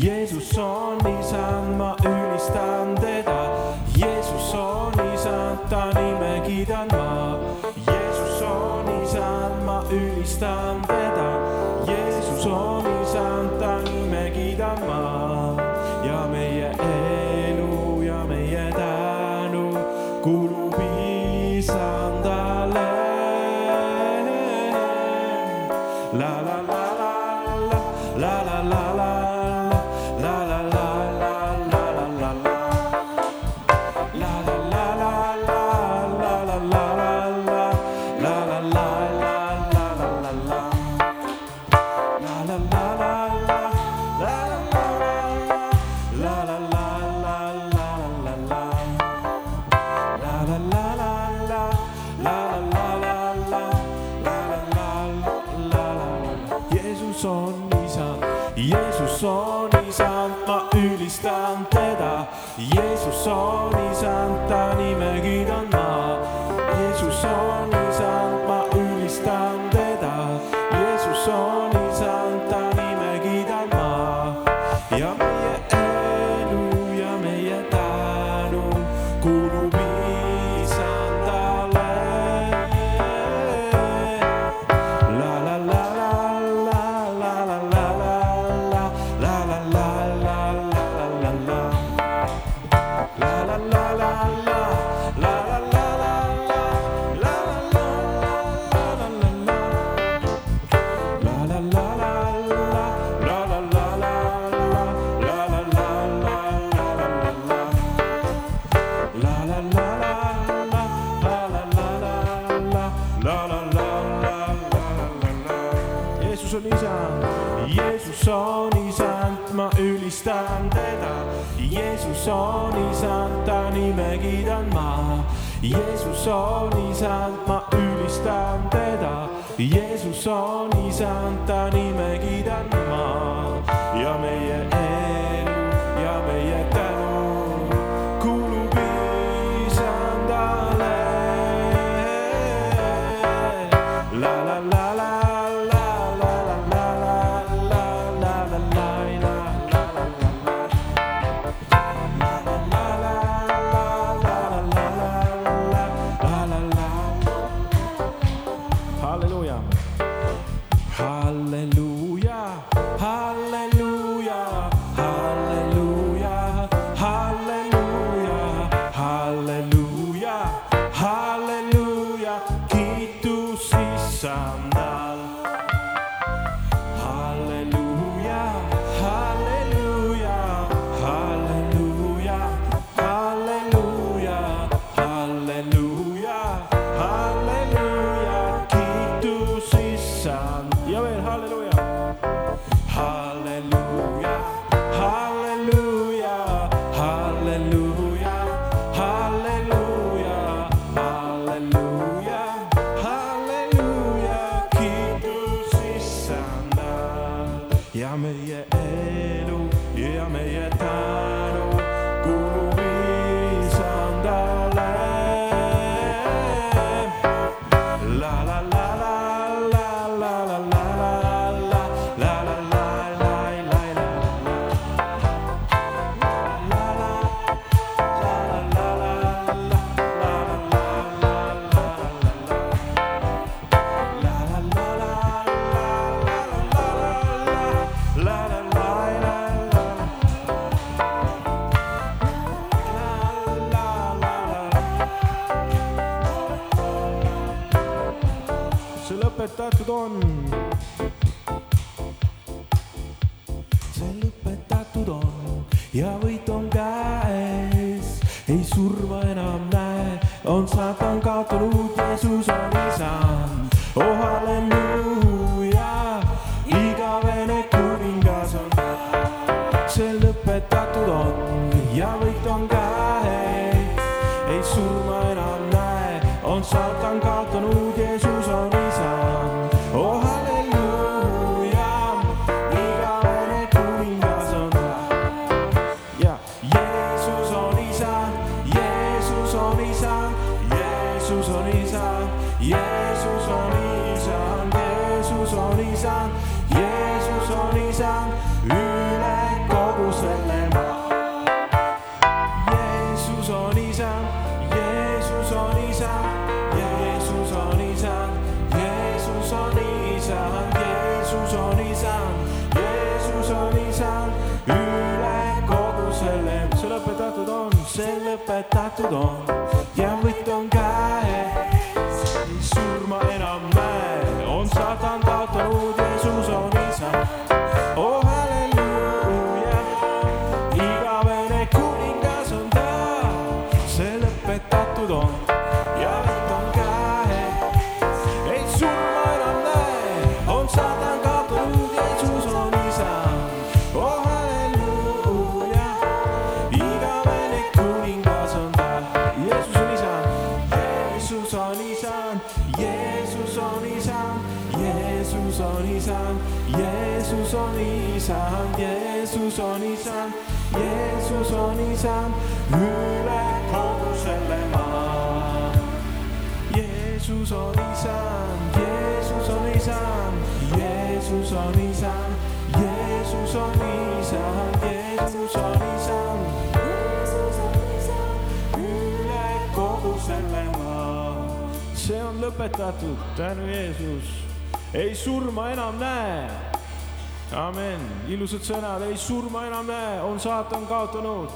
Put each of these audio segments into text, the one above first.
Jeesus on isand, ma ütlen. on isand, Jeesus on isand, ma ülistan teda. Jeesus on isand, ta nime kiidan ma. Jeesus on isand, ma ülistan teda. Jeesus on isand, ta nime kiidan ma ja meie halleluuja, igavene kuningas on, see lõpetatud on ja võit on käes. ei surma enam näe, on saatan kaotanud. Lõpetatud on isand, Jeesus on isand, Jeesus on isand üle kogu selle maa. Jeesus on isand, Jeesus on isand, Jeesus on isand, Jeesus on isand, Jeesus on isand üle kogu selle maa. see on lõpetatud, tänu Jeesus, ei surma enam näe. amen, ilusad sõnad, ei surma enam näe, on saatan kaotanud.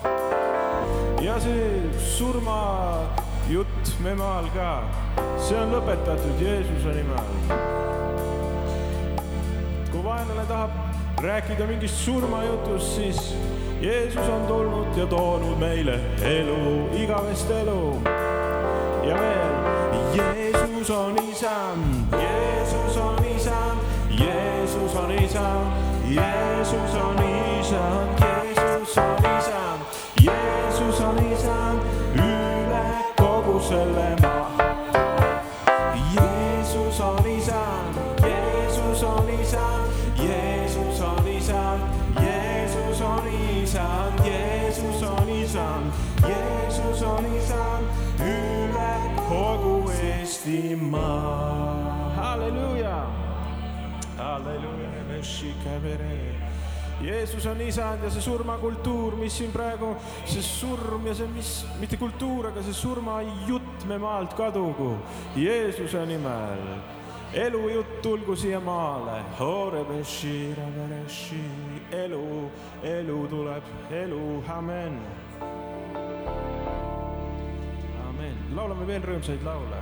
ja see surmajutt me maal ka, see on lõpetatud Jeesuse nimel. kui vaenlane tahab rääkida mingist surmajutust, siis Jeesus on tulnud ja toonud meile elu, igavest elu. ja veel, Jeesus on isand, Jeesus on isand, Jeesus on isand, Jeesus on isand, Jeesus on isand, Jeesus on isand üle kogu selle Jeesus on isand ja see surmakultuur, mis siin praegu, see surm ja see, mis, mitte kultuur, aga see surmajutt me maalt kadugu. Jeesuse nimel. Elujutt tulgu siia maale, elu, elu tuleb, elu, amen. amen, laulame veel rõõmsaid laule.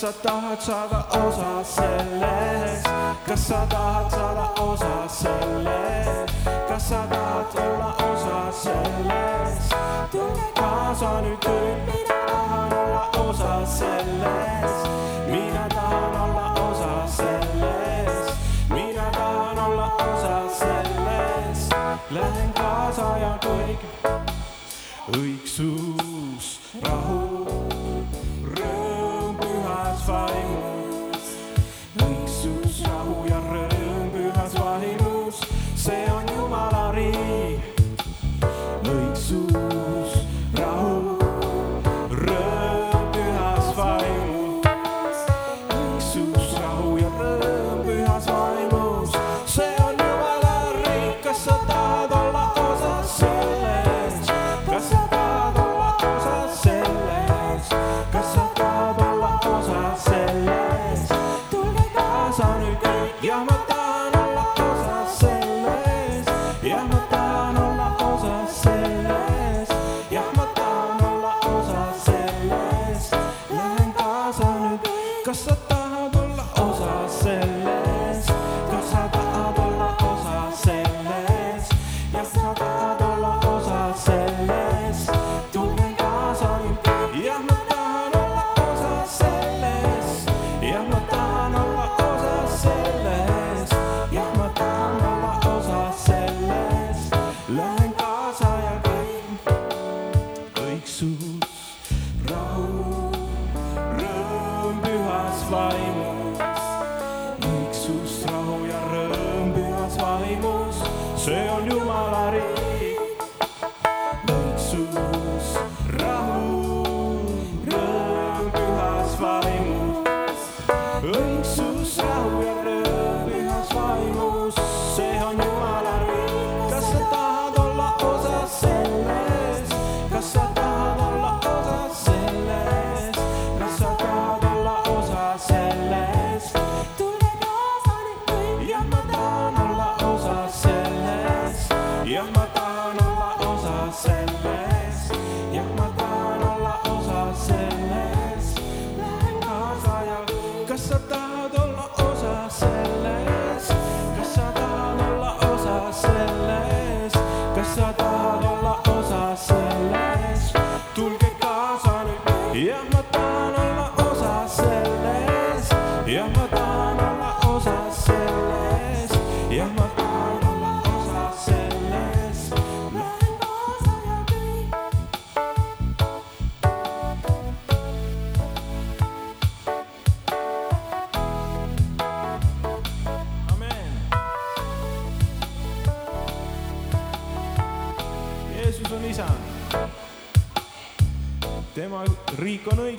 kas sa tahad saada osa sellest, kas sa tahad saada osa sellest, kas sa tahad olla osa sellest, tule kaasa nüüd kõik, mina tahan olla osa sellest, mina tahan olla osa sellest, mina tahan olla osa sellest, lähen kaasa ja kõik õigsus,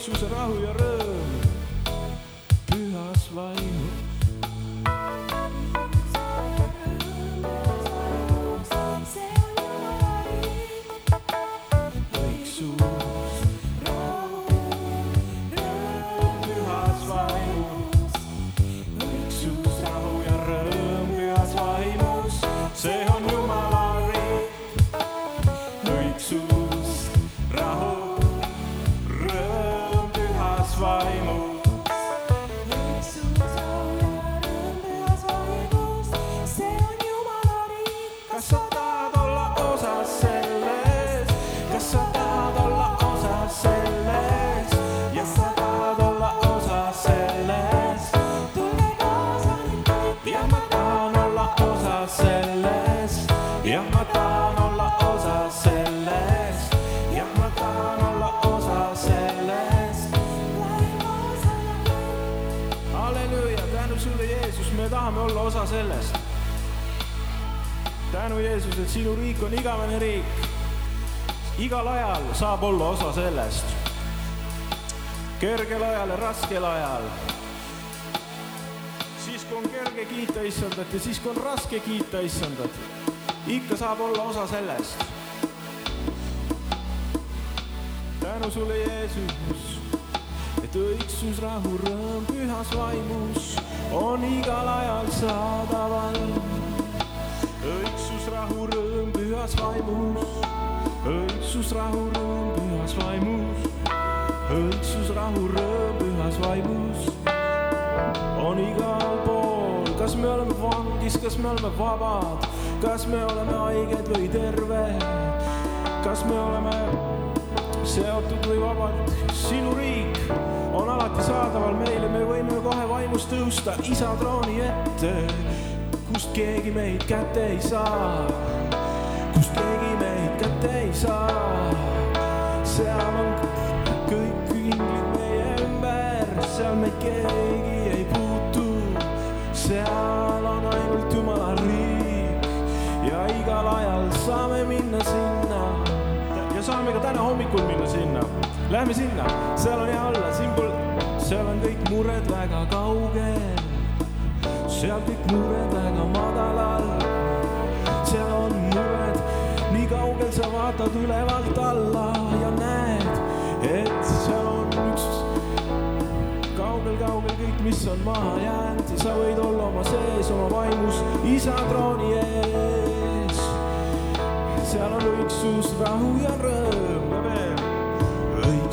riik on õigsus, olla osa sellest. tänu, Jeesus, et sinu riik on igavene riik. igal ajal saab olla osa sellest. kergel ajal ja raskel ajal. siis, kui on kerge kiita issandat ja siis, kui on raske kiita issandat, ikka saab olla osa sellest. tänu sulle, Jeesus et õigsus, rahu, rõõm pühas vaimus on igal ajal saadaval. õigsus, rahu, rõõm pühas vaimus, õigsus, rahu, rõõm pühas vaimus, õigsus, rahu, rõõm pühas vaimus on igal pool, kas me oleme vangis, kas me oleme vabad, kas me oleme haiged või terved, kas me oleme seotud või vabad, sinu riik on alati saadaval meile, me võime kohe vaimus tõusta isa trooni ette, kust keegi meid kätte ei saa, kust keegi meid kätte ei saa. seal on kõik inglid meie ümber, seal meid keegi ei puutu, seal on ainult Jumala riik ja igal ajal saame minna sinna ja saame ka täna hommikul minna sinna. Lähme sinna, seal on hea olla, siin pole, seal on kõik mured väga kaugel, seal kõik mured väga madalal, seal on mured. Nii kaugel, sa vaatad ülevalt alla ja näed, et seal on üks kaugel-kaugel kõik, mis on maha jäänud. Ja sa võid olla oma sees, oma vaimus isa trooni ees. seal on õigsus, rahu ja rõõm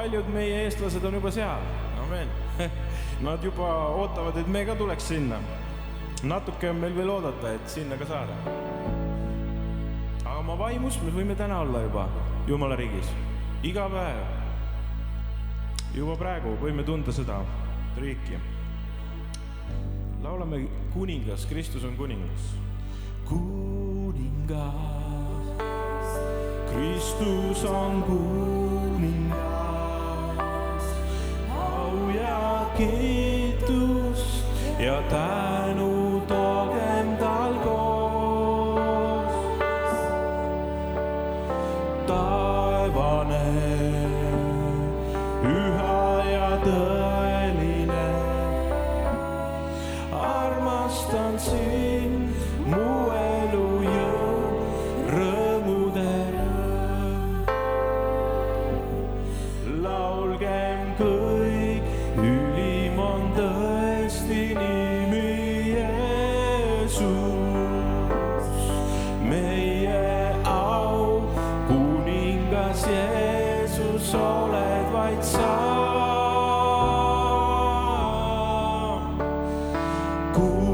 paljud meie eestlased on juba seal, amen. Nad juba ootavad, et me ka tuleks sinna. natuke on meil veel oodata, et sinna ka saada. aga oma vaimus me võime täna olla juba Jumala riigis, iga päev. juba praegu võime tunda seda riiki. laulame Kuningas, Kristus on kuningas. kuningas, Kristus on kuningas. kiitus ja tänu toogem tal koos. taevane kung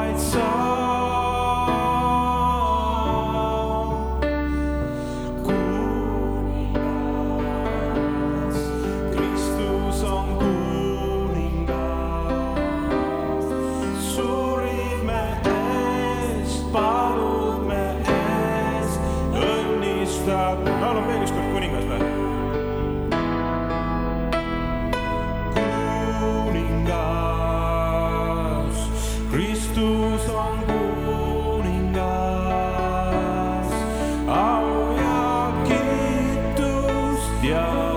bright side. Yeah.